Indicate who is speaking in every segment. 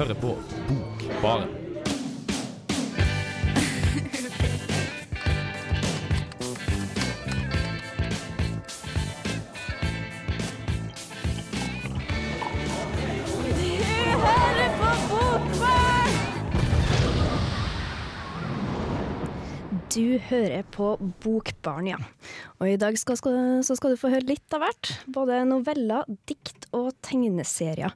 Speaker 1: hører på Bokbaren.
Speaker 2: Du hører på Bokbarn, ja. Og i dag skal, skal, så skal du få høre litt av hvert. Både noveller, dikt og tegneserier.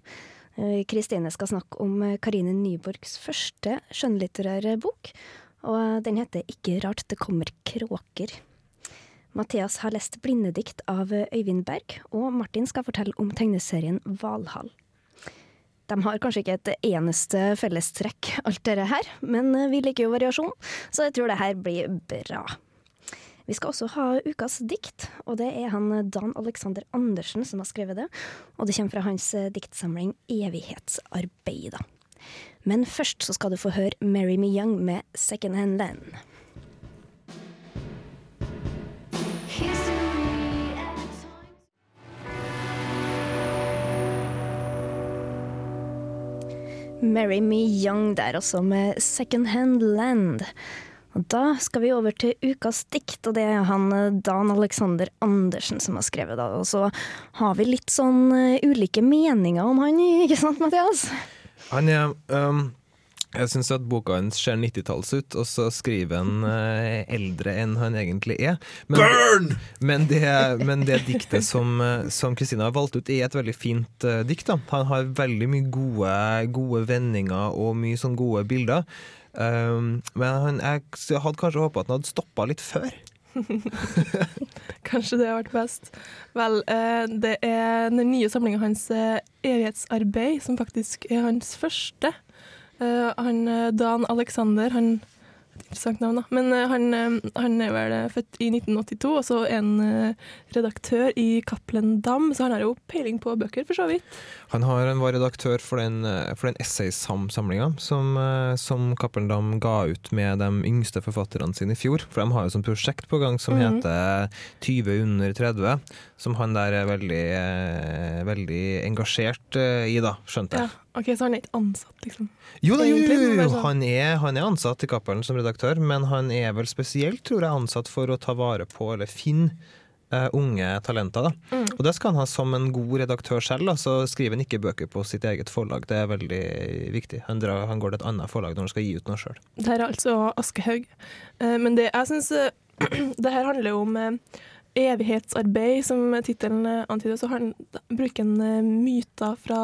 Speaker 2: Eh, Kristine skal snakke om eh, Karine Nyborgs første skjønnlitterære bok. Og den heter 'Ikke rart det kommer kråker'. Mathias har lest blindedikt av Øyvind Berg, og Martin skal fortelle om tegneserien Valhall. De har kanskje ikke et eneste fellestrekk, alt dette her, men vi liker jo variasjon, så jeg tror det her blir bra. Vi skal også ha ukas dikt, og det er han Dan Alexander Andersen som har skrevet det. Og det kommer fra hans diktsamling 'Evighetsarbeida'. Men først så skal du få høre 'Marry Me Young med Second Hand Land. Marry Me Young der også, med Second Hand Land. Og da skal vi over til ukas dikt, og det er han Dan Alexander Andersen som har skrevet det. Og så har vi litt sånn uh, ulike meninger om han, ikke sant Mathias?
Speaker 3: Han er um, Jeg syns at boka hans ser 90-talls ut, og så skriver han uh, eldre enn han egentlig er. Men,
Speaker 4: Burn!
Speaker 3: Men det, men det diktet som som Kristina har valgt ut, er et veldig fint uh, dikt. Da. Han har veldig mye gode, gode vendinger og mye sånn gode bilder. Um, men han, jeg hadde kanskje håpa at han hadde stoppa litt før.
Speaker 5: Kanskje det har vært best. Vel, eh, det er den nye samlinga hans, eh, 'Evighetsarbeid', som faktisk er hans første. Eh, han Dan Alexander, han Interessant navn, da. Men eh, han, eh, han er vel eh, født i 1982, og så en redaktør i Cappelen Dam, så han har jo peiling på bøker, for så vidt.
Speaker 3: Han har, han var redaktør for den, for den essaysamlinga som, som Cappelen Dam ga ut med de yngste forfatterne sine i fjor. For de har jo et prosjekt på gang som
Speaker 5: Mhm.
Speaker 3: heter 20 under 30, som han der er veldig, eh, veldig engasjert eh, i, da, skjønte jeg.
Speaker 5: Ja. OK, så han er ikke ansatt, liksom.
Speaker 3: Jo da, jo, jo, jo.
Speaker 5: sånn-
Speaker 3: Han, er, han er ansatt i Cappelen som redaktør, men han er vel spesielt, tror jeg, ansatt for å ta vare på eller finne eh, unge talenter. Da.
Speaker 5: Mm.
Speaker 3: Og det skal han ha som en god redaktør selv, da, så skriver han ikke bøker på sitt eget forlag. Det er veldig viktig. Han, drar, han går til et annet forlag når han skal gi ut noe sjøl.
Speaker 5: Det her er altså Aschehoug. Eh, Men det jeg syns Det her handler jo om eh, evighetsarbeid, som tittelen eh, antyder. Så han bruker en eh, myter fra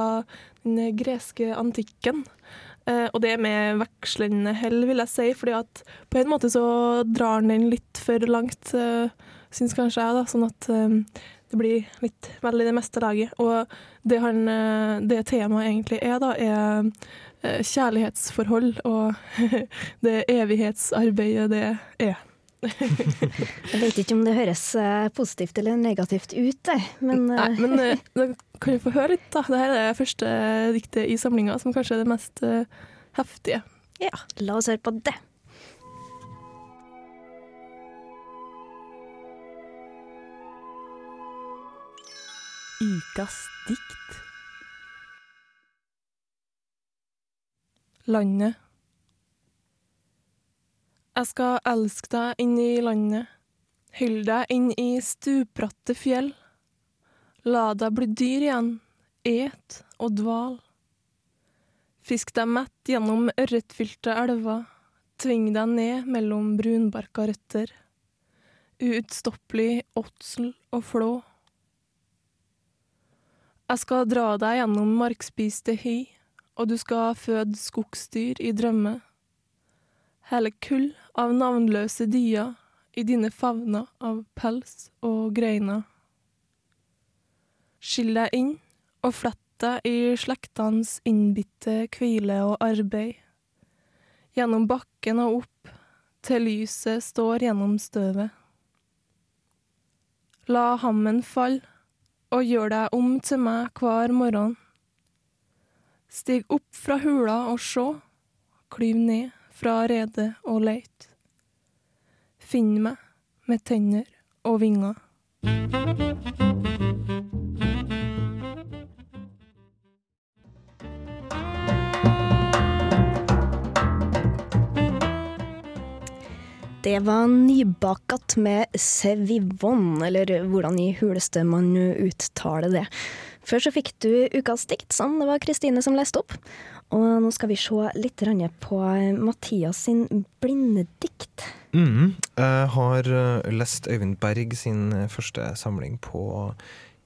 Speaker 5: den eh, greske antikken. Og det med vekslende hell, vil jeg si, fordi at på en måte så drar han den litt for langt, syns kanskje jeg, da. Sånn at det blir litt vel i det meste laget. Og det, han, det temaet egentlig er, da, er kjærlighetsforhold og det evighetsarbeidet det er.
Speaker 2: Jeg vet ikke om det høres eh, positivt eller negativt ut, det. Men,
Speaker 5: Nei,
Speaker 2: eh,
Speaker 5: men eh, da kan vi få høre litt, da. Dette er det første diktet i samlinga, som kanskje er det mest heftige.
Speaker 2: ja, la oss høre på det.
Speaker 5: Ukas dikt. Landet. Jeg skal elske deg inn i landet, hylle deg inn i stupbratte fjell. La deg bli dyr igjen, et og dval. Fisk deg mett gjennom ørretfylte elver, tving deg ned mellom brunbarka røtter. Uutstoppelig åtsel og flå. Jeg skal dra deg gjennom markspiste hy, og du skal føde skogsdyr i drømme. Hele kull av navnløse dier i dine favner av pels og greiner. Skill deg inn og flett deg i slektenes innbitte hvile og arbeid. Gjennom bakken og opp, til lyset står gjennom støvet. La hammen falle og gjør deg om til meg hver morgen. Stig opp fra hula og sjå, klyv ned fra rede og leit. Finn meg med tenner og vinger.
Speaker 2: Det var nybakat med Sevivon, eller hvordan i huleste man uttaler det. Før så fikk du ukas dikt, som det var Kristine som leste opp. Og nå skal vi se litt på Mathias sin blindedikt.
Speaker 3: Mm, jeg har eh, lest Øyvind Berg sin første samling på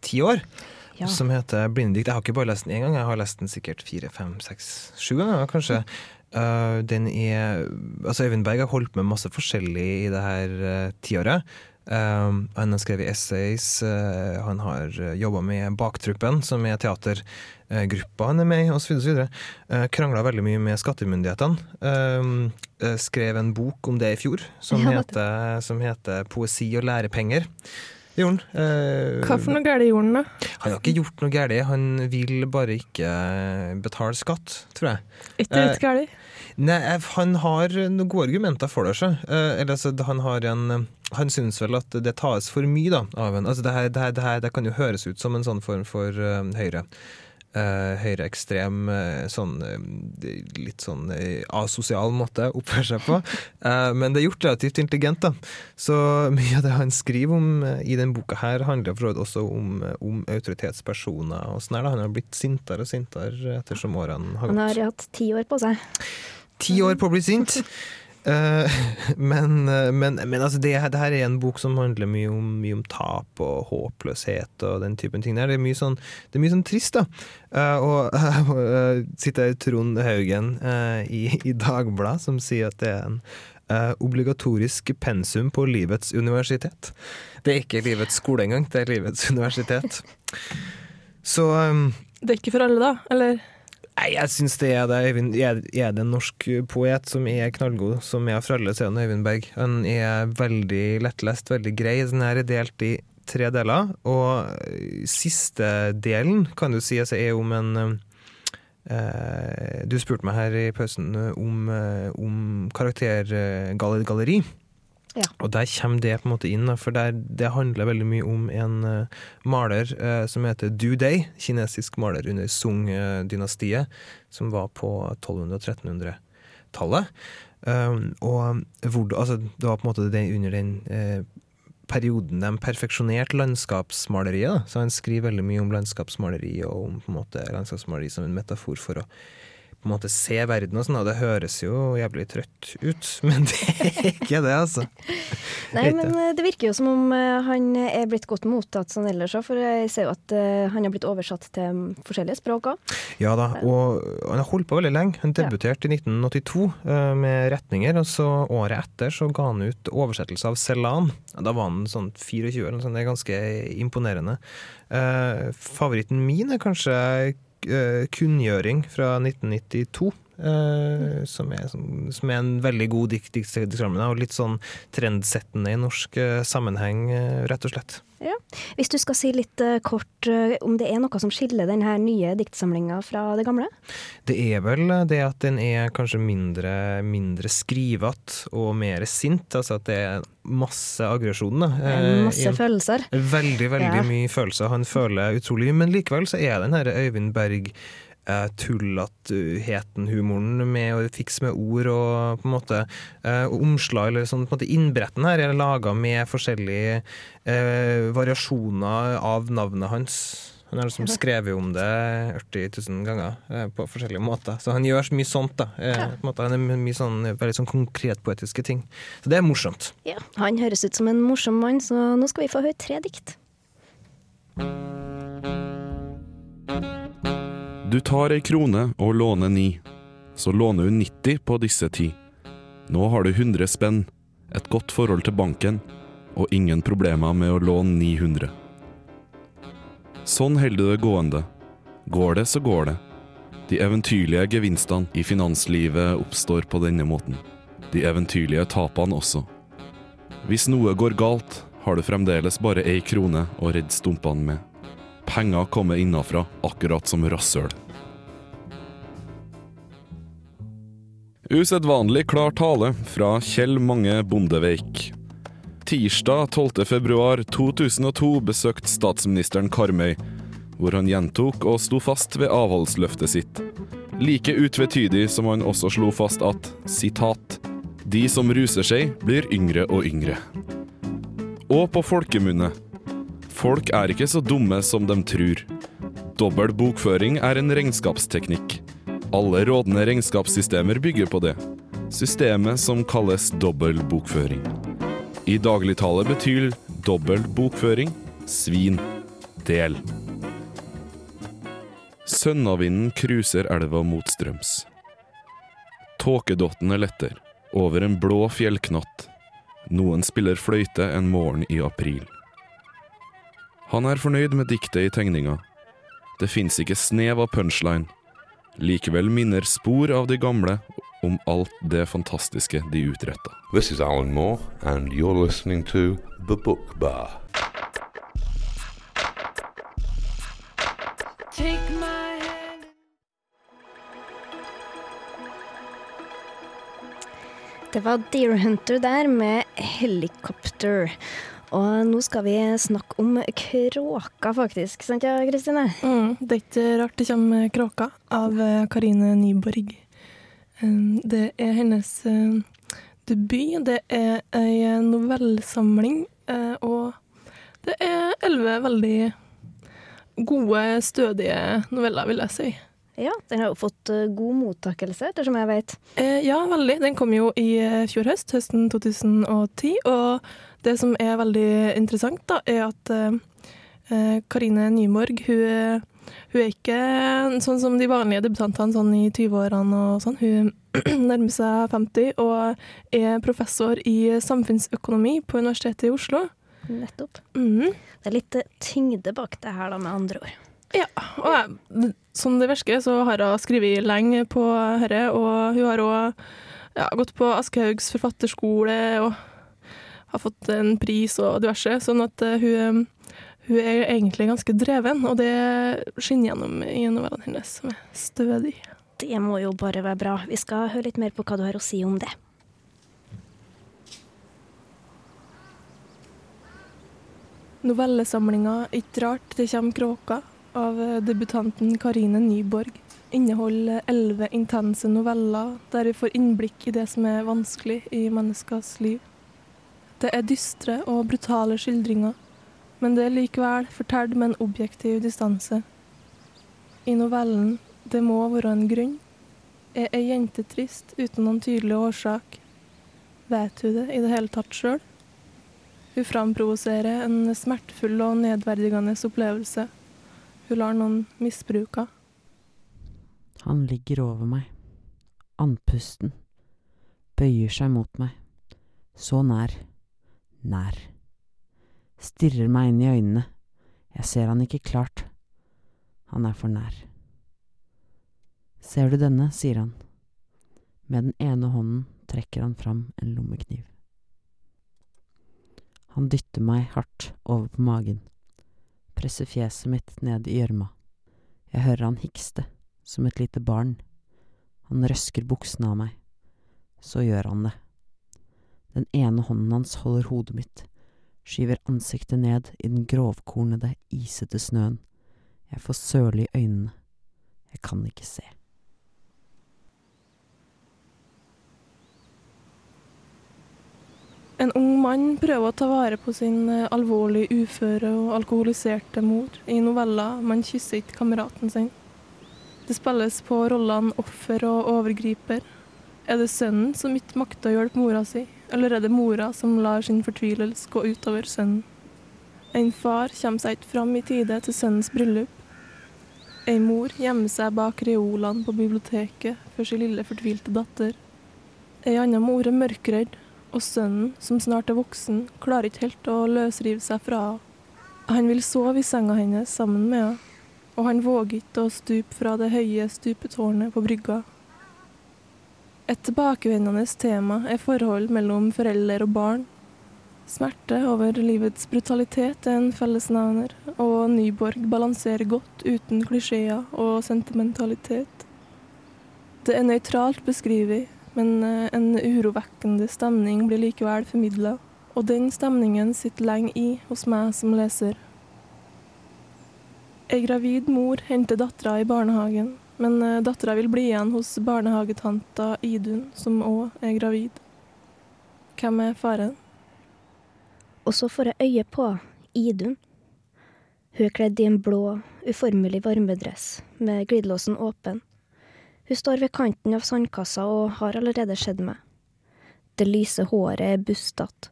Speaker 3: ti år.
Speaker 2: Ja.
Speaker 3: Som heter Blindedikt. Jeg har ikke bare lest den én gang, jeg har lest den sikkert fire, fem, seks, sju ganger kanskje. Uh, den er Altså, Øyvind Berg har holdt med masse forskjellig i det her tiåret. Uh, han har skrevet essays, uh, han har uh, jobba med Baktruppen, som er teatergruppa han er med i, osv. Uh, Krangla veldig mye med skattemyndighetene. Uh, skrev en bok om det i fjor, som,
Speaker 2: Ja,
Speaker 3: heter, som heter 'Poesi og lærepenger'. Gjorde. Uh,
Speaker 5: Hva for noe galt gjorde han, da?
Speaker 3: han har ikke gjort noe galt, han vil bare ikke betale skatt, tror jeg.
Speaker 5: Ikke litt galt?
Speaker 3: Nei, han har noen gode argumenter for det. Så. Eh, eller, altså, han har en Han syns vel at det tas for mye da, av en altså, det, her, det, her, det, her, det kan jo høres ut som en sånn form for uh, høyre. Uh, høyreekstrem, uh, sånn uh, litt sånn asosial måte å oppføre seg på. Men det er gjort relativt intelligent, da. Så mye av det han skriver om i den boka her, handler for også om, om autoritetspersoner og sånn her. da. Han har blitt sintere og sintere ettersom årene har gått.
Speaker 2: Han har hatt ti år på seg.
Speaker 3: Ti år på å bli sint. Eh, men, eh, men, men altså det, det her er en bok som handler mye om, mye om tap og håpløshet og den typen ting. der. Det er mye sånn, er mye sånn trist, da. Eh, og uh, sitter Trond Haugen i, i Dagbladet som sier at det er en obligatorisk pensum på livets universitet. Det er ikke livets skole engang, det er livets universitet. Så um,
Speaker 5: Det er ikke for alle, da? Eller?
Speaker 3: Nei, jeg syns det er det. Øyvind, er, er det en norsk poet som er knallgod, som er fra alle, er Øyvind Berg. Han er veldig lettlest, veldig grei. Den her er delt i tre deler, og siste delen kan du si altså, er om en eh, Du spurte meg her i pausen om, eh, om karaktergalleri.
Speaker 2: Ja.
Speaker 3: Og der kommer det på en måte inn, for der, det handler veldig mye om en uh, maler uh, som heter Du Dei, kinesisk maler under Sung-dynastiet, som var på 1200- og 1300-tallet. Um, og hvor, altså, det var på en måte det under den uh, perioden de perfeksjonerte landskapsmaleriet. Da. Så han skriver veldig mye om landskapsmaleri og om på en måte landskapsmaleri som en metafor for å på en måte se verden og sånn, og det høres jo jævlig trøtt ut, men det er ikke det, altså.
Speaker 2: Nei, men eh, det virker jo som om eh, han er blitt godt mottatt sånn ellers òg, for jeg ser jo at eh, han har blitt oversatt til forskjellige språk òg.
Speaker 3: Ja da, og han har holdt på veldig lenge. Han debuterte i 1982 eh, med retninger, og så året etter så ga han ut oversettelse av Celan. Da var han sånn 24 eller noe sånt, det er ganske imponerende. Favoritten min er kanskje Kunngjøring fra 1992. eh, som, er, som, som er en veldig god dikt, og litt sånn trendsettende i norsk uh, sammenheng, uh, rett og slett.
Speaker 2: Ja. Hvis du skal si litt kort om det er noe som skiller denne nye diktsamlinga fra det gamle?
Speaker 3: Det er vel det at den er kanskje mindre, mindre skrivete og mer sint. Altså at det er masse aggresjon.
Speaker 2: Masse
Speaker 3: i-
Speaker 2: følelser.
Speaker 3: Veldig, veldig
Speaker 2: Ja.
Speaker 3: mye følelser. Han føler utrolig mye, men likevel så er den her Øyvind Berg eh, tullete-heten, humoren med å fikse med ord og på en måte uh, omslag eller sånn på en måte innbretten her er laga med forskjellige uh, variasjoner av navnet hans. Han har liksom skrevet om det 80 000 ganger eh, på forskjellige måter. Så han gjør så mye sånt. da. Eh,
Speaker 2: Ja.
Speaker 3: på en måte, han er mye sånn, veldig sånn konkretpoetiske ting. Så det er morsomt.
Speaker 2: Ja, Han høres ut som en morsom mann, så nå skal vi få høre tre dikt.
Speaker 4: Du tar ei krone og låner ni, så låner du 90 på disse ti. Nå har du 100 spenn, et godt forhold til banken, og ingen problemer med å låne 900. Sånn holder du det gående. Går det, så går det. De eventyrlige gevinstene i finanslivet oppstår på denne måten. De eventyrlige tapene også. Hvis noe går galt, har du fremdeles bare ei krone å redde stumpene med. Penger kommer innafra, akkurat som rasshøl. Usedvanlig klar tale fra Kjell Mange Bondeveik. Tirsdag 12. februar 2002 besøkte statsministeren Karmøy, hvor han gjentok og sto fast ved avholdsløftet sitt. Like utvetydig som han også slo fast at sitat, De som ruser seg, blir yngre og yngre. Og på folkemunne. Folk er ikke så dumme som de tror. Dobbel bokføring er en regnskapsteknikk. Alle rådende regnskapssystemer bygger på det. Systemet som kalles dobbel bokføring. I dagligtale betyr dobbel bokføring svin, del. Sønnavinden cruiser elva mot strøms. Tåkedottene letter over en blå fjellknatt. Noen spiller fløyte en morgen i april. Han er fornøyd med diktet i tegninga. Det fins ikke snev av punchline. Likevel minner spor av de gamle om alt det fantastiske de utretta.
Speaker 6: This is Alan Moore, and you're listening to The Book Bar.
Speaker 2: Det var Deer Hunter der med Helicopter. Og nå skal vi snakke om kråka, faktisk. Sant ja, Kristine?
Speaker 5: Mm, det er ikke rart det kommer kråka av eh, Karine Nyborg. Um, Det er hennes eh, debut. Det er ei novellesamling, eh, og det er elleve veldig gode, stødige noveller, vil jeg si.
Speaker 2: Ja, den har jo fått god mottakelse, ettersom jeg vet.
Speaker 5: Ja, veldig. Den kom jo i fjor høst, høsten 2010. Og det som er veldig interessant, da, er at eh, Karine Nyborg, hun, hun er ikke sånn som de vanlige debutantene sånn i 20-årene og sånn. Hun nærmer seg 50 og er professor i samfunnsøkonomi på Universitetet i Oslo.
Speaker 2: Nettopp.
Speaker 5: Mm.
Speaker 2: Det er litt eh, tyngde bak det her, da, med andre ord.
Speaker 5: Ja, og jeg, som det virker, så har hun skrevet lenge på dette, og hun har òg ja, gått på Aschehougs forfatterskole og har fått en pris og diverse, sånn at eh, hun, hun er egentlig ganske dreven, og det skinner gjennom i novellene hennes, som er stødig.
Speaker 2: Det må jo bare være bra. Vi skal høre litt mer på hva du har å si om det.
Speaker 5: Novellesamlinga 'Ikke rart det kjem kråka' av debutanten Karine Nyborg inneholder elleve intense noveller der vi får innblikk i det som er vanskelig i menneskers liv. Det er dystre og brutale skildringer, men det er likevel fortalt med en objektiv distanse. I novellen 'Det må være en grunn' er ei jente trist uten noen tydelig årsak. Vet hun det i det hele tatt sjøl? Hun framprovoserer en smertefull og nedverdigende opplevelse. Hun lar noen misbruke.
Speaker 7: Han ligger over meg, andpusten, bøyer seg mot meg, så nær, nær. Stirrer meg inn i øynene, jeg ser han ikke klart, han er for nær. Ser du denne, sier han. Med den ene hånden trekker han fram en lommekniv. Han dytter meg hardt over på magen, presser fjeset mitt ned i gjørma. Jeg hører han hikste, som et lite barn. Han røsker buksene av meg. Så gjør han det. Den ene hånden hans holder hodet mitt, skyver ansiktet ned i den grovkornede, isete snøen. Jeg får søle i øynene. Jeg kan ikke se.
Speaker 5: En ung mann prøver å ta vare på sin eh, alvorlig uføre og alkoholiserte mor. I novella 'Man kysser ikke kameraten sin'. Det spilles på rollene offer og overgriper. Er det sønnen som ikke makter å hjelpe mora si, eller er det mora som lar sin fortvilelse gå utover sønnen? En far kommer seg ikke fram i tide til sønnens bryllup. Ei mor gjemmer seg bak reolene på biblioteket for sin lille fortvilte datter. Ei anna mor er mørkredd, og sønnen, som snart er voksen, klarer ikke helt å løsrive seg fra henne. Han vil sove i senga hennes sammen med henne, og han våger ikke å stupe fra det høye stupetårnet på brygga. Et tilbakevendende tema er forhold mellom forelder og barn. Smerte over livets brutalitet er en fellesnevner, og Nyborg balanserer godt uten klisjeer og sentimentalitet. Det er nøytralt beskrevet, men eh, en urovekkende stemning blir likevel formidla, og den stemningen sitter lenge i hos meg som leser. Ei gravid mor henter dattera i barnehagen, men eh, dattera vil bli igjen hos barnehagetanta Idun, som òg er gravid. Hvem er faren?
Speaker 2: Og så får jeg øye på Idun. Hun er kledd i en blå, uformelig varmedress med glidelåsen åpen. Hun står ved kanten av sandkassa og har allerede sett meg. Det lyse håret er bustete.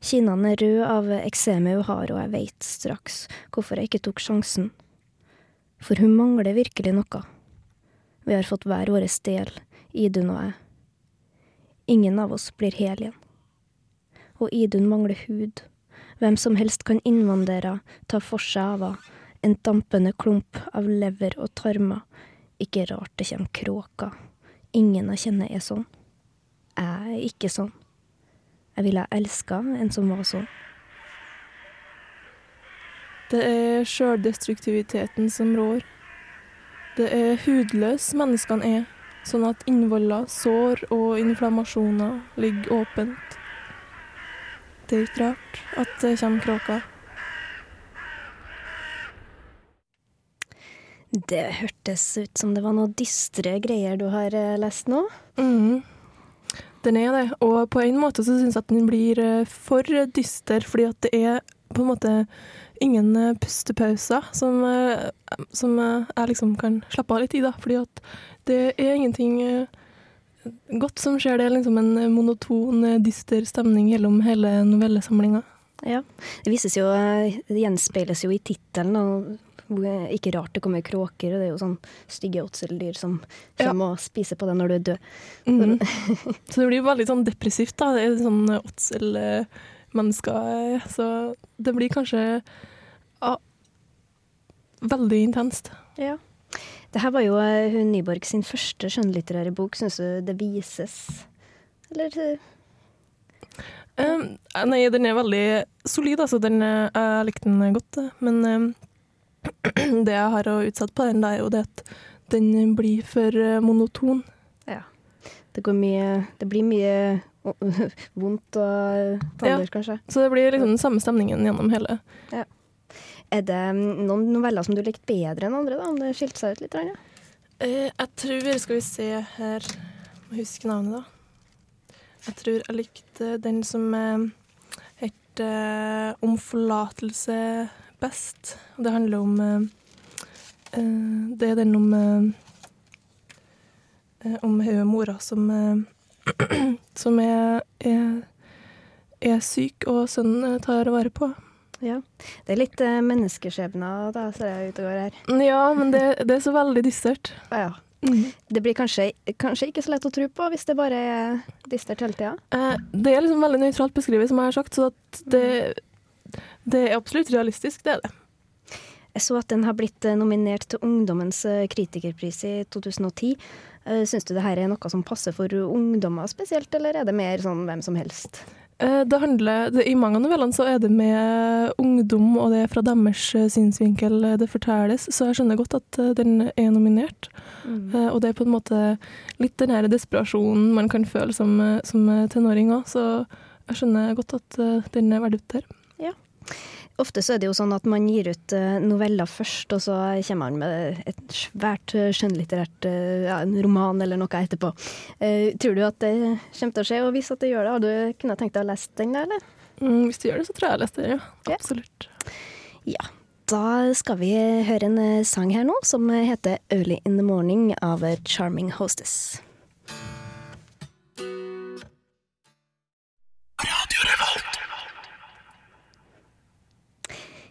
Speaker 2: Kinnene er røde av eksemet hun har, og jeg veit straks hvorfor jeg ikke tok sjansen. For hun mangler virkelig noe. Vi har fått hver vår del, Idun og jeg. Ingen av oss blir hel igjen. Og Idun mangler hud. Hvem som helst kan innvandrere ta for seg av henne. En dampende klump av lever og tarmer. Ikke rart det kommer kråker. Ingen jeg kjenner er sånn. Jeg er ikke sånn. Jeg ville ha elska en som var sånn.
Speaker 5: Det er sjøldestruktiviteten som rår. Det er hudløs menneskene er, sånn at innvoller, sår og inflammasjoner ligger åpent. Det er ikke rart at det kommer kråker.
Speaker 2: Det hørtes ut som det var noen dystre greier du har eh, lest nå.
Speaker 5: Mm. Den er det, og på en måte så syns jeg at den blir eh, for dyster, fordi at det er på en måte ingen eh, pustepauser som, eh, som eh, jeg liksom kan slappe av litt i, da. Fordi at det er ingenting godt som skjer. Det er liksom en monoton, dyster stemning gjennom hele novellesamlinga.
Speaker 2: Ja. Det vises jo, det gjenspeiles jo i tittelen. Ikke rart det kommer kråker. Det er jo sånn stygge åtseldyr som
Speaker 5: Ja.
Speaker 2: kommer og spiser på deg når du er død.
Speaker 5: Mm. så det blir veldig sånn depressivt, da. Det er sånn åtsel-mennesker. Så det blir kanskje ja, veldig intenst.
Speaker 2: Ja. Det her var jo eh, hun Nyborg sin første skjønnlitterære bok. Syns du det vises? Eller
Speaker 5: Um, nei, den er veldig solid, altså. Den, eh, jeg likte den godt, men um, det jeg har å utsette på den, det er jo det at den blir for monoton. monoton.
Speaker 2: det går mye Det blir mye vondt og taler, kanskje.
Speaker 5: Så det blir liksom den samme stemningen gjennom hele.
Speaker 2: Er det noen noveller som du likte bedre enn andre, da? Om det skilte seg ut litt? Rania?
Speaker 5: Eh, jeg tror Skal vi se her Må huske navnet, da. Jeg tror jeg likte den som eh, het eh, Om forlatelse best. Og Det handler om eh, eh, Det er den om eh, eh, Om hun mora som eh, Som er, er, er syk, og sønnen tar vare på.
Speaker 2: Ja. Det er litt uh, menneskeskjebner, da, ser jeg ute og går her.
Speaker 5: Ja, men det, det er så veldig dystert.
Speaker 2: Ja. Det blir kanskje, kanskje ikke så lett å tro på hvis det bare er dystert hele tida.
Speaker 5: Eh, det er liksom veldig nøytralt beskrevet, som jeg har sagt, så det, det er absolutt realistisk, det er det.
Speaker 2: Jeg så at den har blitt eh, nominert til Ungdommens eh, kritikerpris i 2010. Uh, Syns du det her er noe som passer for ungdommer spesielt, eller er det mer sånn hvem som helst?
Speaker 5: Eh, det handler, det, I mange av novellene så er det med ungdom, og det er fra deres eh, synsvinkel eh, det fortelles, så jeg skjønner godt at den er nominert. Eh, og det er på en måte litt den her desperasjonen man kan føle som, som tenåring òg, så jeg skjønner godt at den er verdt ut der.
Speaker 2: Ofte så er det jo sånn at man gir ut eh, noveller først, og så kommer man med et svært eh, skjønnlitterært eh, ja, en roman eller noe etterpå. Uh, tror du at det kommer til å skje, og hvis at det gjør det, har du kunnet tenkt deg å lese den, der, eller?
Speaker 5: Mm, hvis du gjør det, så tror jeg jeg leser det, ja.
Speaker 2: Okay.
Speaker 5: Absolutt.
Speaker 2: Ja. Da skal vi høre en sang her nå som heter 'Early In The Morning' av Charming Hostess.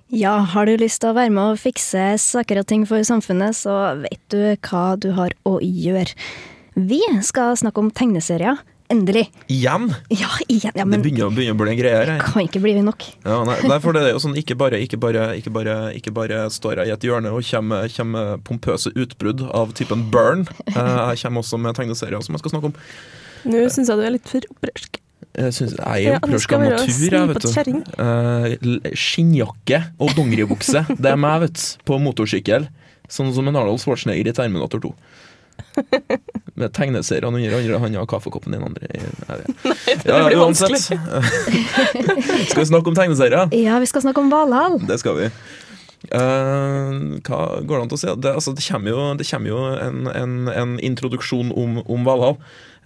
Speaker 2: Ja, har du lyst til å være med og fikse saker og ting for samfunnet, så vet du hva du har å gjøre. Vi skal snakke om tegneserier. Endelig.
Speaker 8: Igjen?
Speaker 2: Ja, igjen. Ja, men
Speaker 8: det begynner, begynner å bli en greie her.
Speaker 2: kan ikke bli nok.
Speaker 8: Ja, nei, nei, for det er jo sånn, ikke bare, ikke, bare, ikke, bare, ikke bare står jeg i et hjørne og kommer, kommer pompøse utbrudd av typen burn. Eh, Jeg kommer også med tegneserier som jeg skal snakke om.
Speaker 5: Nå syns jeg du er litt for opprørsk.
Speaker 8: Jeg, synes, jeg er jo opprørsk av natur, jeg, vet du. Eh, Skinnjakke og dongeribukse. Det er meg, vet du. På motorsykkel. Sånn som en Arnold Schwarzenegger i Terminator 2. Med tegneseriene under andre hånda og kaffekoppen din den andre. Nei, det-
Speaker 5: ja, blir
Speaker 8: uansett.
Speaker 5: vanskelig.
Speaker 8: Skal vi snakke om tegneserier?
Speaker 2: Ja, vi skal snakke om Valhall.
Speaker 8: Det skal vi. Uh, hva går det an til å si? Det, altså, det kommer jo, det kommer jo en, en, en introduksjon om, om Valhall.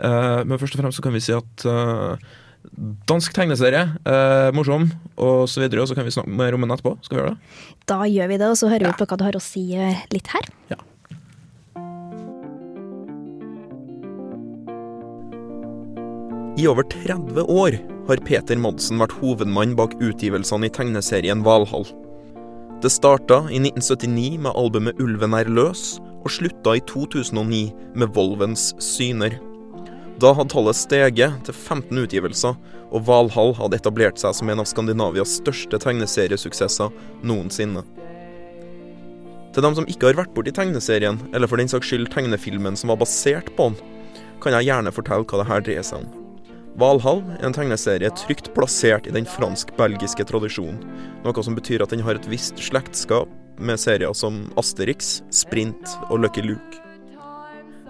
Speaker 8: Uh, men først og fremst så kan vi si at eh,
Speaker 9: Dansk tegneserie. Eh, morsom, og så videre. Og så kan vi snakke mer om den etterpå. Skal vi gjøre det?
Speaker 2: Da gjør vi det, og så hører vi på hva du har å si eh, litt her. Ja.
Speaker 8: I over 30 år har Peter Madsen vært hovedmann bak utgivelsene i tegneserien Valhall. Det starta i 1979 med albumet 'Ulven er løs', og slutta i 2009 med 'Volvens syner'. Da hadde tallet steget til 15 utgivelser, og Valhall hadde etablert seg som en av Skandinavias største tegneseriesuksesser noensinne. Til dem som ikke har vært borti tegneserien, eller for den saks skyld tegnefilmen som var basert på den, kan jeg gjerne fortelle hva det her dreier seg om. Valhall er en tegneserie trygt plassert i den fransk-belgiske tradisjonen, noe som betyr at den har et visst slektskap med serier som Asterix, Sprint og Lucky Luke.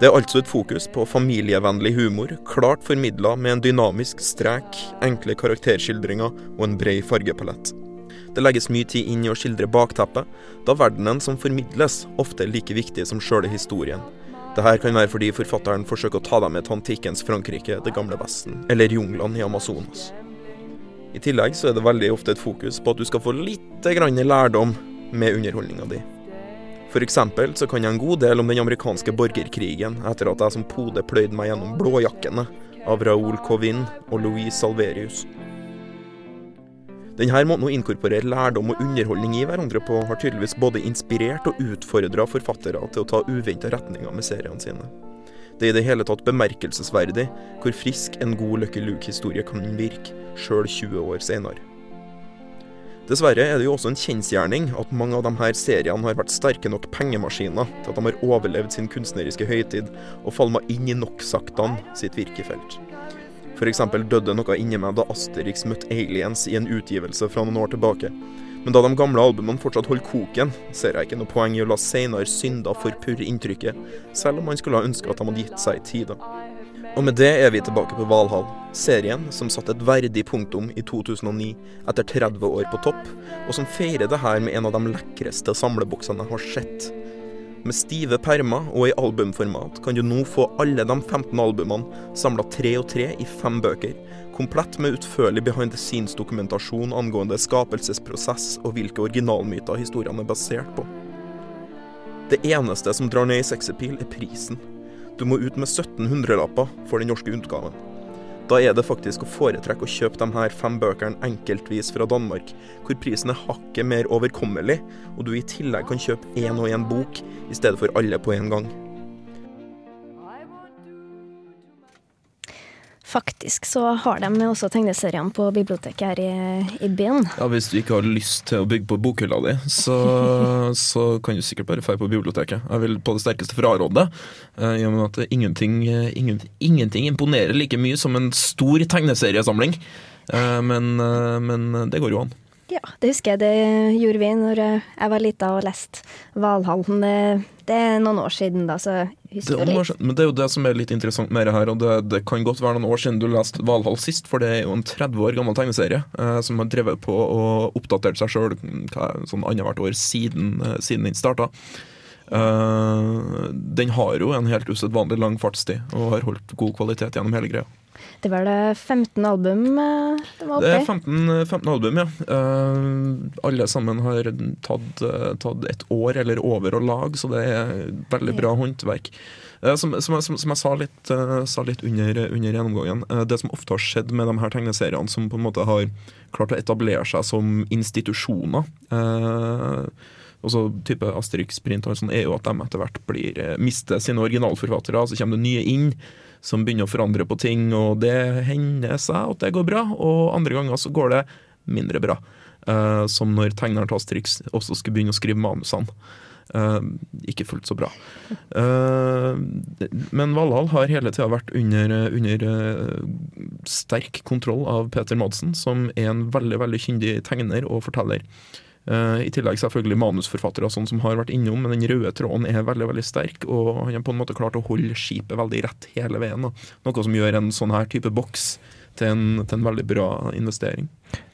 Speaker 8: Det er altså et fokus på familievennlig humor, klart formidla med en dynamisk strek, enkle karakterskildringer og en bred fargepalett. Det legges mye tid inn i å skildre bakteppet, da verdenen som formidles, ofte er like viktig som sjøle historien. Dette kan være fordi forfatteren forsøker å ta deg med til antikkens Frankrike, det gamle Vesten, eller junglene i Amazonas. I tillegg så er det veldig ofte et fokus på at du skal få litt lærdom med underholdninga di. Eksempel så kan jeg en god del om den amerikanske borgerkrigen etter at jeg som pode pløyde meg gjennom Blåjakkene av Raoul Covin og Louise Salverius. Denne måten å inkorporere lærdom og underholdning i hverandre på, har tydeligvis både inspirert og utfordra forfattere til å ta uventa retninger med seriene sine. Det er i det hele tatt bemerkelsesverdig hvor frisk en god Lucky Luke-historie kan virke, sjøl 20 år senere. Dessverre er det jo også en kjensgjerning at mange av de her seriene har vært sterke nok pengemaskiner til at de har overlevd sin kunstneriske høytid og falma inn i nok-saktene sitt virkefelt. F.eks. døde noe inni meg da Asterix møtte aliens i en utgivelse fra noen år tilbake. Men da de gamle albumene fortsatt holder koken, ser jeg ikke noe poeng i å la senere synder forpurre inntrykket, selv om man skulle ha ønska at de hadde gitt seg i tide. Og med det er vi tilbake på Valhall, serien som satte et verdig punktum i 2009, etter 30 år på topp, og som feirer det her med en av de lekreste samleboksene jeg har sett. Med stive permer og i albumformat kan du nå få alle de 15 albumene samla tre og tre i fem bøker, komplett med utførlig behind the scenes-dokumentasjon angående skapelsesprosess og hvilke originalmyter historiene er basert på. Det eneste som drar ned i sexappeal, er prisen. Du må ut med 1700-lapper for den norske utgaven. Da er det faktisk å foretrekke å kjøpe de her fem bøkene enkeltvis fra Danmark, hvor prisen er hakket mer overkommelig, og du i tillegg kan kjøpe én og én bok i stedet for alle på en gang.
Speaker 2: Faktisk så har de også tegneseriene på biblioteket her i, i byen.
Speaker 9: Ja, Hvis du ikke har lyst til å bygge på bokhylla di, så, så kan du sikkert bare dra på biblioteket. Jeg vil på det sterkeste fraråde det, eh, i og med at ingenting, eh, ingen, ingenting imponerer like mye som en stor tegneseriesamling. Eh, Men, men det går jo an.
Speaker 2: Ja, det husker jeg det gjorde vi når jeg var lita og leste Valhallen. Det, det er noen år siden da, så
Speaker 9: Det
Speaker 2: husker
Speaker 9: er år
Speaker 2: litt.
Speaker 9: men det er jo det som er litt interessant med det her. Og det, det kan godt være noen år siden du leste Valhall sist, for det er jo en 30 år gammel tegneserie eh, som har drevet på og oppdatert seg sjøl sånn annethvert år siden, eh, siden den starta. Eh, den har jo en helt usedvanlig lang fartstid og har holdt god kvalitet gjennom hele greia.
Speaker 2: Det vel det 15 album eh, det var
Speaker 9: Det er 15, 15 album, ja. Uh, alle sammen har tatt, eh, tatt et år eller over å lage, så det er veldig bra håndverk. Uh, Som, som, som, som jeg sa litt, uh, sa litt under, under gjennomgangen, det som ofte har skjedd med de her tegneseriene som på en måte har klart å etablere seg som institusjoner, også type Asterix, Sprint og sånn, er jo at de etter hvert blir, mister sine originalforfattere, så kommer det nye inn som begynner å forandre på ting, og det hender seg at det går bra, og andre ganger så går det mindre bra. Uh, som når tegneren til Asterix også skulle begynne å skrive manusene. Uh, ikke fullt så bra. Uh, men Valhall har hele tida vært under, under sterk kontroll av Peter Madsen, som er en veldig veldig kyndig tegner og forteller. Eh, I tillegg selvfølgelig manusforfattere sånn som har vært innom, men den røde tråden er veldig veldig sterk, og han har på en måte klart å holde skipet veldig rett hele veien. Da. Noe som gjør en sånn her type boks til en, til en veldig bra investering.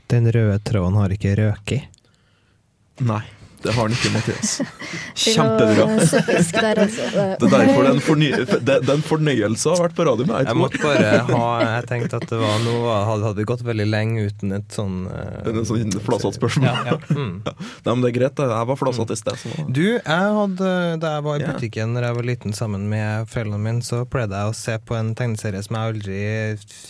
Speaker 3: Den røde tråden har ikke røket.
Speaker 9: Nei.
Speaker 8: Det har han ikke, Mathias. Kjempebra. Det er derfor den, er en, forny den fornøyelsen er en fornøyelse å ha vært på radio med deg Jeg
Speaker 3: måtte bare ha Jeg tenkte at det var noe Hadde, hadde vi gått veldig lenge uten et sånn
Speaker 8: uh, er en sånn flasatt spørsmål.
Speaker 3: Ja, ja. Mm.
Speaker 8: Nei, men det er greit, det. jeg var flasete i sted. Så.
Speaker 3: Du, jeg hadde, da jeg var i butikken da jeg var liten sammen med foreldrene mine, så pleide jeg å se på en tegneserie som jeg aldri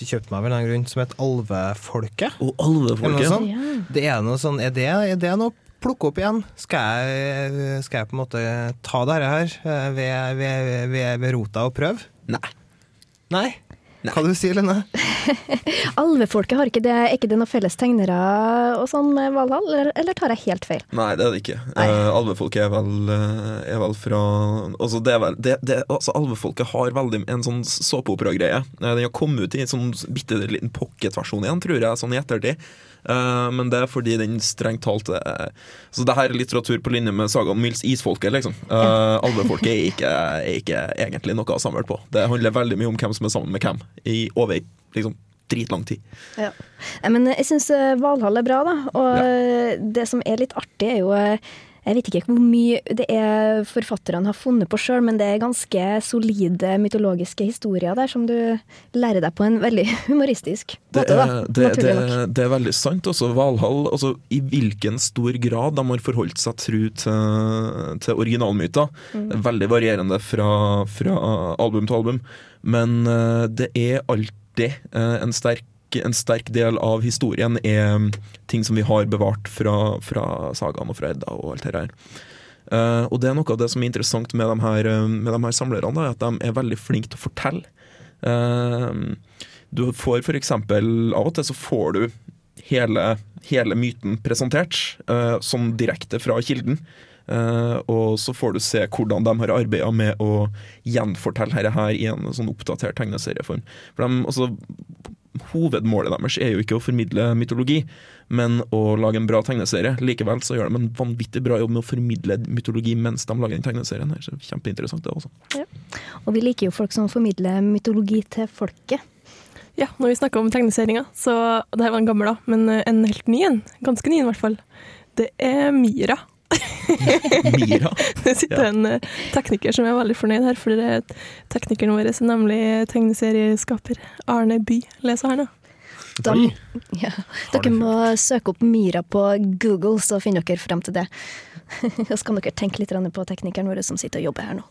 Speaker 3: kjøpte meg av en eller annen grunn, som het Alvefolket. Noe
Speaker 8: alvefolket.
Speaker 3: sånt.
Speaker 2: Ja.
Speaker 3: Det er noe sånn Er det, er det noe plukke opp igjen? Skal jeg, skal jeg på en måte ta dette her eh, ved, ved, ved, ved rota og prøve?
Speaker 8: Nei.
Speaker 3: Nei? Nei. Hva du sier Lene?
Speaker 2: Alvefolket, har ikke det, er ikke det noen felles tegnere og sånn med Valhall, eller, eller tar jeg helt feil?
Speaker 8: Nei, det er det ikke. Uh, alvefolket er vel, eh, er vel fra Altså, det er vel det, det, altså, Alvefolket har veldig en sånn såpeopera-greie. Eh, den har kommet ut i en sånn bitte liten pocketversjon igjen, tror jeg, sånn i ettertid. Eh, men det er fordi den strengt talt er Så det her er litteratur på linje med saga om Mils Isfolket, liksom. Uh, Alvefolket er ikke, er ikke egentlig noe å samle på. Det handler veldig mye om hvem som er sammen med hvem, i over liksom dritlang tid.
Speaker 2: Ja. Men jeg syns Valhall er bra, da. Og ja. det som er litt artig, er jo eh, Jeg vet ikke hvor mye det er forfatterne har funnet på sjøl, men det er ganske solide mytologiske historier der som du lærer deg på en veldig humoristisk
Speaker 8: Det
Speaker 2: måte, da.
Speaker 8: er, det, det,
Speaker 2: nok.
Speaker 8: det er veldig sant. Også Valhall, altså, I hvilken stor grad de har forholdt seg tru til, til originalmyter.
Speaker 2: Mm.
Speaker 8: Veldig varierende fra, fra album til album. Men eh, det er alltid eh, en sterk en sterk del av historien er mm, ting som vi har bevart fra, fra sagaen og fra Edda og alt det her. Uh, og det er noe av det som er interessant med de her, eh, med de her samlerne, da, at de er veldig flinke til å fortelle. Uh, du får eksempel, av og til så får du hele, hele myten presentert, uh, som direkte fra kilden. Eh, og så får du se hvordan de har arbeida med å gjenfortelle dette her i en sånn oppdatert tegneserieform. For de, altså, Hovedmålet deres er jo ikke å formidle mytologi, men å lage en bra tegneserie. Likevel så gjør de en vanvittig bra jobb med å formidle mytologi mens de lager den tegneserien. her, så Kjempeinteressant det også.
Speaker 2: Og vi liker jo folk som formidler mytologi til folket.
Speaker 5: Ja, når vi snakker om tegneseringer, så det her var en gammel, da, men en helt ny en. Ganske ny, en, i hvert fall. Det er Mira.
Speaker 8: Mira.
Speaker 5: Det sitter
Speaker 8: Ja.
Speaker 5: en eh, tekniker som er veldig fornøyd her, for det er teknikeren vår, som nemlig tegneserieskaper Arne By. leser her nå.
Speaker 2: Da, ja, dere må søke opp Mira på Google, så finner dere frem til det. Og så kan dere tenke litt på teknikeren vår som sitter og jobber her nå.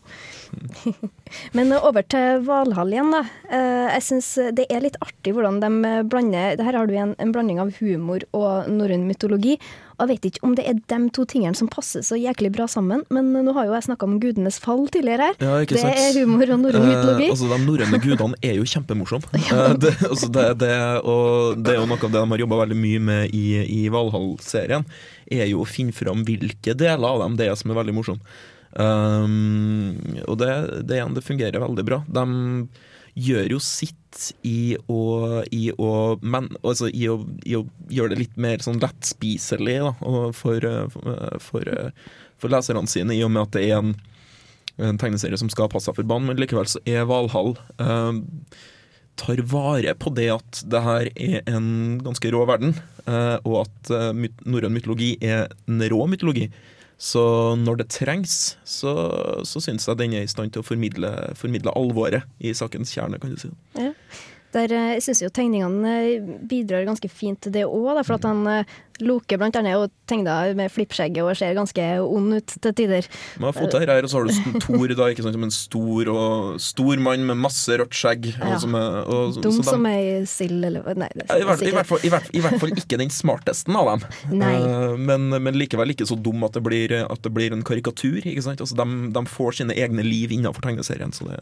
Speaker 2: Men over til Valhall igjen, da. Eh, Jeg syns det er litt artig hvordan de blander det Her har du en, en blanding av humor og norrøn mytologi. Og jeg vet ikke om det er de to tingene som passer så jæklig bra sammen, men nå har jo jeg snakka om gudenes fall tidligere her.
Speaker 8: Ja,
Speaker 2: det er humor og norrøn mytologi.
Speaker 8: Eh, altså, De norrøne gudene er jo kjempemorsomme. Eh, det, altså, det, det, og det er jo noe av det de har jobba veldig mye med i, i Valhall-serien. Er jo å finne fram hvilke deler av dem det er som er veldig morsomme. Um, og det, det, det fungerer veldig bra. De gjør jo sitt i å, i å, men, altså, i å, i å gjøre det litt mer sånn lettspiselig da, for, eh, for, eh, for leserne sine, i og med at det er en, en tegneserie som skal passe for barn, men likevel så er Valhall eh, tar vare på det at det her er en ganske rå verden, eh, og at eh, norrøn mytologi er en rå mytologi. Så når det trengs, så, så syns jeg den er i stand til å formidle, formidle alvoret i sakens kjerne, kan du si.
Speaker 2: Ja. Der, eh, jeg syns jo tegningene bidrar ganske fint til det òg, for at han Loke blant annet er jo tegna med flippskjegget og ser ganske ond ut til tider.
Speaker 8: Man har fått det her, og så har du Tor, da, ikke sant, som en stor, og, stor mann med masse rødt skjegg.
Speaker 2: Ja.
Speaker 8: Og som er, og,
Speaker 2: Dum som ei sild, eller Nei, det
Speaker 8: er, I
Speaker 2: er
Speaker 8: hvert, i, hvert fall, i, hvert, I hvert fall ikke den smartesten av dem. Eh, men, men likevel ikke så dum at det blir, at det blir en karikatur. Ikke sant? Altså, de, de får sine egne liv innenfor tegneserien. Så det,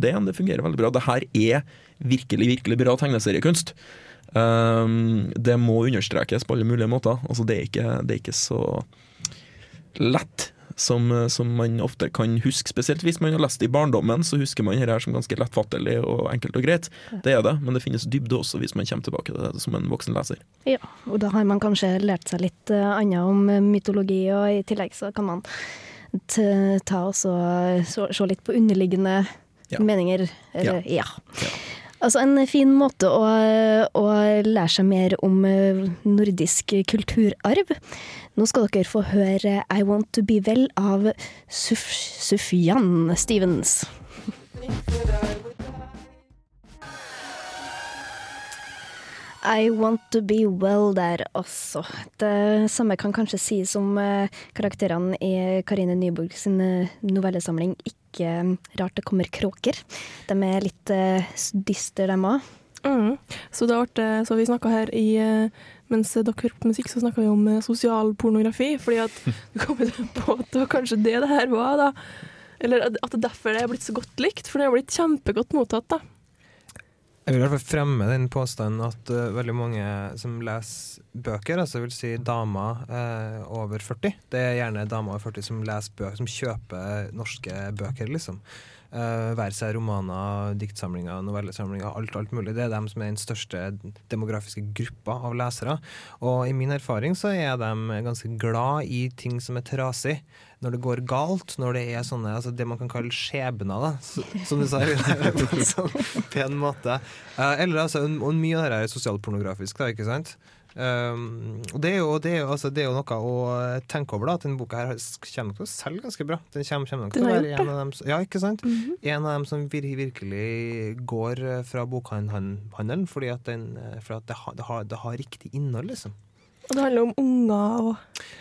Speaker 8: det, det fungerer veldig bra. Det her er virkelig, virkelig bra tegneseriekunst. Um, det må understrekes på alle mulige måter. Altså, det, er ikke, det er ikke så lett som, som man ofte kan huske. Spesielt hvis man har lest det i barndommen, så husker man dette her som ganske lettfattelig og enkelt og greit. Det er det, men det finnes dybde også hvis man kommer tilbake til det som en voksen leser.
Speaker 2: Ja, og da har man kanskje lært seg litt eh, annet om eh, mytologi, og i tillegg så kan man ta og se litt på underliggende
Speaker 8: Ja.
Speaker 2: meninger. Eller, ja. Altså en fin måte å, å lære seg mer om eh, nordisk kulturarv. Nå skal dere få høre I Want To Be Well av Suf Sufjan Stevens. I Want To Be Well der også. Det samme kan kanskje sies om eh, karakterene i Karine Nyborg sin eh, novellesamling Ikke eh, rart det kommer kråker. De er litt uh, dyster, dem òg.
Speaker 5: Mm. Så, det ble, så vi snakka her i eh, Mens dere hørte på musikk, så snakka vi om eh, sosial pornografi. Fordi at du kom på at det var kanskje det det her var, da. Eller at det er derfor det er blitt så godt likt. For det har blitt kjempegodt mottatt, da.
Speaker 3: Jeg vil i hvert fall fremme den påstanden at uh, veldig mange som leser bøker, altså vil si damer uh, over 40, det er gjerne damer over 40 som leser bøker, som kjøper norske bøker, liksom. Uh, være seg romaner, diktsamlinger, novellesamlinger, alt, alt mulig. Det er dem som er den største demografiske gruppa av lesere. Og i min erfaring så er de ganske glad i ting som er trasig. Når det går galt, når det er sånne altså det man kan kalle skjebner, da, som du sa, på en sånn pen måte. Uh, eller altså, og mye av det er sosialpornografisk, da, ikke sant? Um, og det er, jo, det, er jo, altså, det er, jo, noe å tenke over, da, at denne boka her kommer nok til å selge ganske bra. Den kommer, kommer nok til å være en av dem Ja, ikke sant? Mm -hmm. En av dem som vir virkelig går fra bokhandelen, fordi at, den, fordi at det, har, det, har, det, har, riktig innhold, liksom.
Speaker 5: Og det handler om unger og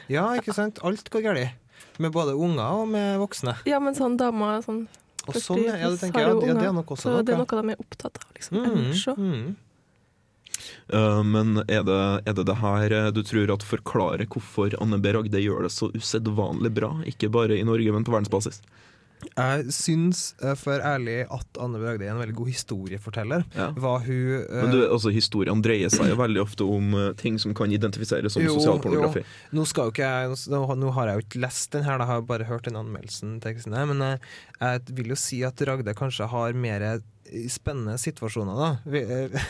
Speaker 3: Ja, ikke sant. Alt går galt. Med både unger og med voksne.
Speaker 5: Ja, men sånn damer sånn
Speaker 3: og sånn, ja, det tenker jeg, ja, det er nok også
Speaker 5: Så
Speaker 3: noe.
Speaker 5: det er noe de er opptatt av, liksom.
Speaker 3: Mm, mm.
Speaker 10: Uh, men er det, er det det her uh, du tror at forklarer hvorfor Anne B. Ragde gjør det så usedvanlig bra? Ikke bare i Norge, men på verdensbasis?
Speaker 3: Jeg syns uh, for ærlig at Anne B. Ragde er en veldig god historieforteller.
Speaker 10: Ja.
Speaker 3: Hun
Speaker 10: Men du, altså, historiene dreier seg jo veldig ofte om ting som kan identifiseres som.
Speaker 3: Nå, ikke jeg, nå, nå har jeg jo ikke lest den her, da har jeg bare hørt den anmeldelsen. Men jeg, jeg vil jo si at Ragde kanskje har mer spennende situasjoner, da. Vi, eh,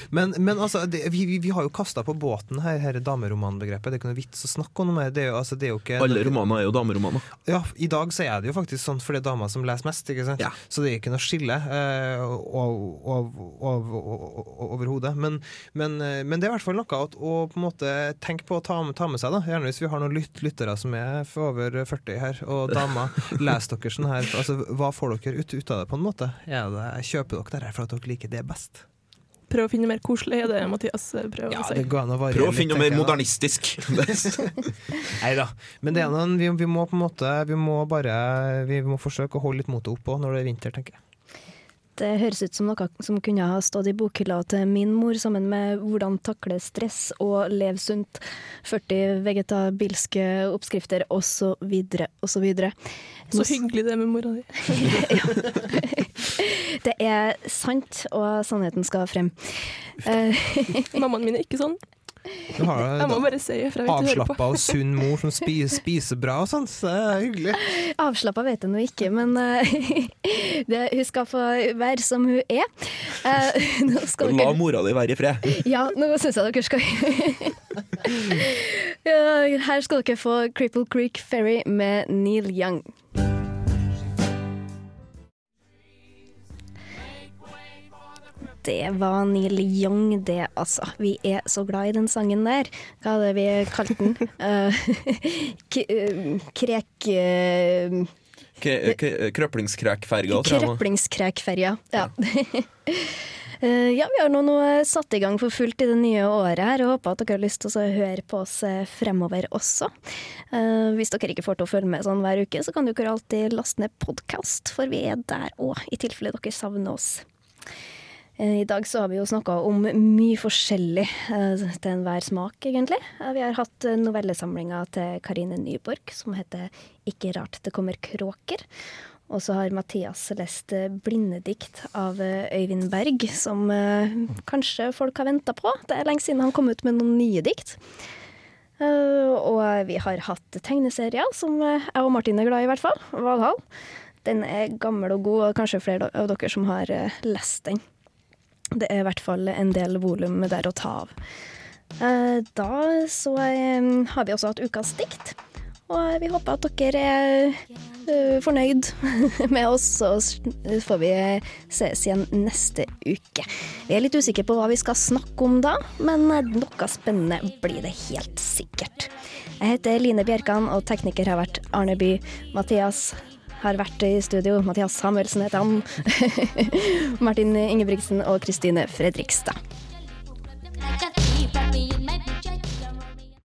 Speaker 3: men, men altså, det, vi, vi, har jo kasta på båten her, her dameromanbegrepet. Det er ikke noe vits å snakke om det. Det jo, altså, det ikke
Speaker 10: Alle romaner er jo dameromaner.
Speaker 3: Ja, i dag så er det jo faktisk sånn, for det er damer som leser mest.
Speaker 10: Ja.
Speaker 3: Så det er ikke noe skille eh, overhodet. Men, men, eh, men det er i hvert fall noe å, å på en måte tenke på å ta, ta med seg, da. Gjerne hvis vi har noen lytt, lyttere som er over 40 her, og damer. Les dere sånn her. Altså, hva får dere ut, ut av det, på en måte? Er det, kjøper dere dette for at dere liker det best?
Speaker 5: Prøv å finne mer koselig, er det Mathias eh, prøver
Speaker 3: Ja,
Speaker 5: å si.
Speaker 3: det går an å
Speaker 10: Prøv å finne noe mer modernistisk.
Speaker 3: Nei da. Men det er noen, vi, vi må på en måte Vi må bare Vi må forsøke å holde litt motet oppe når det er vinter, tenker jeg.
Speaker 2: Det høres ut som noe som kunne ha stått i bokhylla til min mor, sammen med 'Hvordan takle stress og leve sunt', 40 vegetabilske oppskrifter osv. osv.
Speaker 5: Så hyggelig det med mora di.
Speaker 2: Det er sant, og sannheten skal frem.
Speaker 5: Mammaen min er ikke sånn.
Speaker 3: Du har
Speaker 5: Jeg må bare si ifra hvis du hører
Speaker 3: avslappa og sunn mor som spiser, spiser bra og sånn, så det er hyggelig.
Speaker 2: Avslappa vet jeg nå ikke, men eh, det, hun skal få være som hun er. Eh, nå skal
Speaker 10: La
Speaker 2: dere,
Speaker 10: mora di være i fred.
Speaker 2: ja, nå syns jeg dere skal ja, Her skal dere få Cripple Creek Ferry med Neil Young. Det var Neil Young, det, altså. Vi er så glad i den sangen der. Hva hadde vi kalt den? Eh, eh, krek... eh,
Speaker 10: K- k- Krøplingskrekferga, tror jeg. nå.
Speaker 2: Krøplingskrekferja. Ja. Ja, vi har nå, nå satt i gang for fullt i det nye året her, og håper at dere har lyst til å høre på oss fremover også. Hvis dere ikke får til å følge med sånn hver uke, så kan dere alltid laste ned podkast, for vi er der òg, i tilfelle dere savner oss. Eh, I dag så har vi jo snakka om mye forskjellig eh, til enhver smak, egentlig. Eh, Vi har hatt novellesamlinga til Karine Nyborg som heter 'Ikke rart det kommer kråker'. Og så har Mathias lest 'Blindedikt' av Øyvind Berg, som kanskje folk har venta på. Det er lenge siden han kom ut med noen nye dikt. Og vi har hatt tegneserier, som jeg og Martin er glad i, i hvert fall. Valhall. Den er gammel og god, og kanskje flere av dere som har lest den. Det er i hvert fall en del volum der å ta av. Eh, Da så eh, har vi også hatt ukas dikt. Og vi håper at dere er øh, fornøyd med oss, så får vi ses igjen neste uke. Vi er litt usikre på hva vi skal snakke om da, men noe spennende blir det helt sikkert. Jeg heter Line Bjerkan, og tekniker har vært Arne By. Mathias har vært i studio. Mathias Samuelsen heter han. Martin Ingebrigtsen og Kristine Fredrikstad.